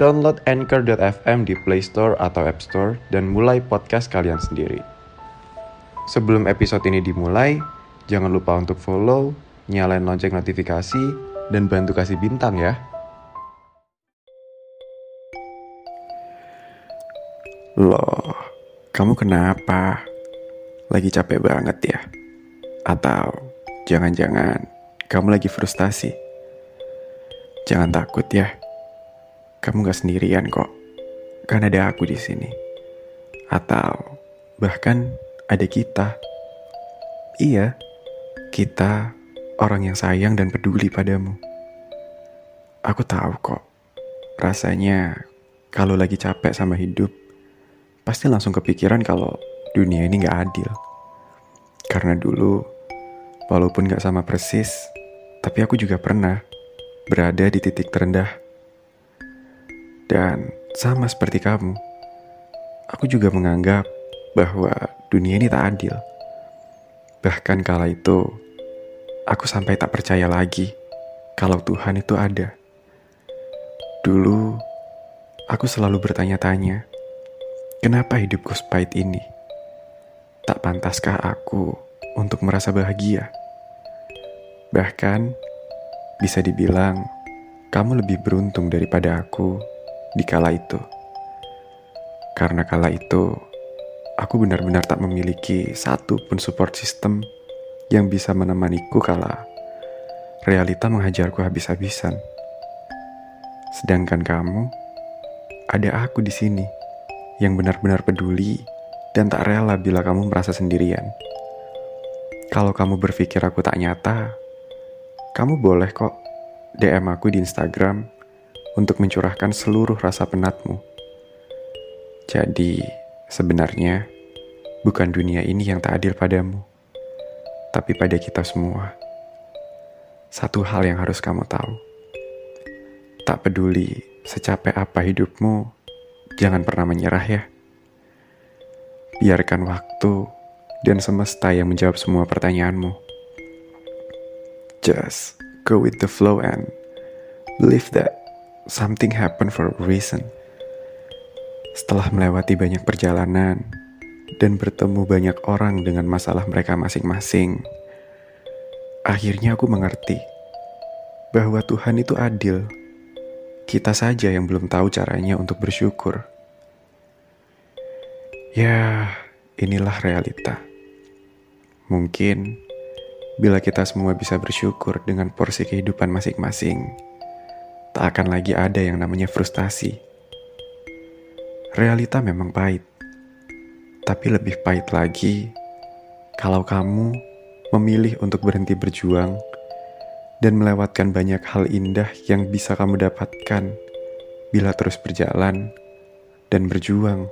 download Anchor.fm di Play Store atau App Store dan mulai podcast kalian sendiri. Sebelum episode ini dimulai, jangan lupa untuk follow, nyalain lonceng notifikasi, dan bantu kasih bintang ya. Loh, kamu kenapa? Lagi capek banget ya? Atau jangan-jangan kamu lagi frustasi? Jangan takut ya. Kamu gak sendirian kok. Kan ada aku di sini. Atau bahkan ada kita. Iya, kita orang yang sayang dan peduli padamu. Aku tahu kok. Rasanya kalau lagi capek sama hidup, pasti langsung kepikiran kalau dunia ini gak adil. Karena dulu, walaupun gak sama persis, tapi aku juga pernah berada di titik terendah. Dan sama seperti kamu, aku juga menganggap bahwa dunia ini tak adil. Bahkan kala itu, aku sampai tak percaya lagi kalau Tuhan itu ada. Dulu, aku selalu bertanya-tanya, kenapa hidupku sepahit ini? Tak pantaskah aku untuk merasa bahagia? Bahkan, bisa dibilang, kamu lebih beruntung daripada aku di kala itu. Karena kala itu, aku benar-benar tak memiliki satu pun support system yang bisa menemaniku kala realita menghajarku habis-habisan. Sedangkan kamu, ada aku di sini yang benar-benar peduli dan tak rela bila kamu merasa sendirian. Kalau kamu berpikir aku tak nyata, kamu boleh kok DM aku di Instagram untuk mencurahkan seluruh rasa penatmu. Jadi, sebenarnya bukan dunia ini yang tak adil padamu, tapi pada kita semua. Satu hal yang harus kamu tahu. Tak peduli secapek apa hidupmu, jangan pernah menyerah ya. Biarkan waktu dan semesta yang menjawab semua pertanyaanmu. Just go with the flow and believe that something happened for a reason. Setelah melewati banyak perjalanan dan bertemu banyak orang dengan masalah mereka masing-masing, akhirnya aku mengerti bahwa Tuhan itu adil. Kita saja yang belum tahu caranya untuk bersyukur. Ya, inilah realita. Mungkin bila kita semua bisa bersyukur dengan porsi kehidupan masing-masing, tak akan lagi ada yang namanya frustasi. Realita memang pahit, tapi lebih pahit lagi kalau kamu memilih untuk berhenti berjuang dan melewatkan banyak hal indah yang bisa kamu dapatkan bila terus berjalan dan berjuang.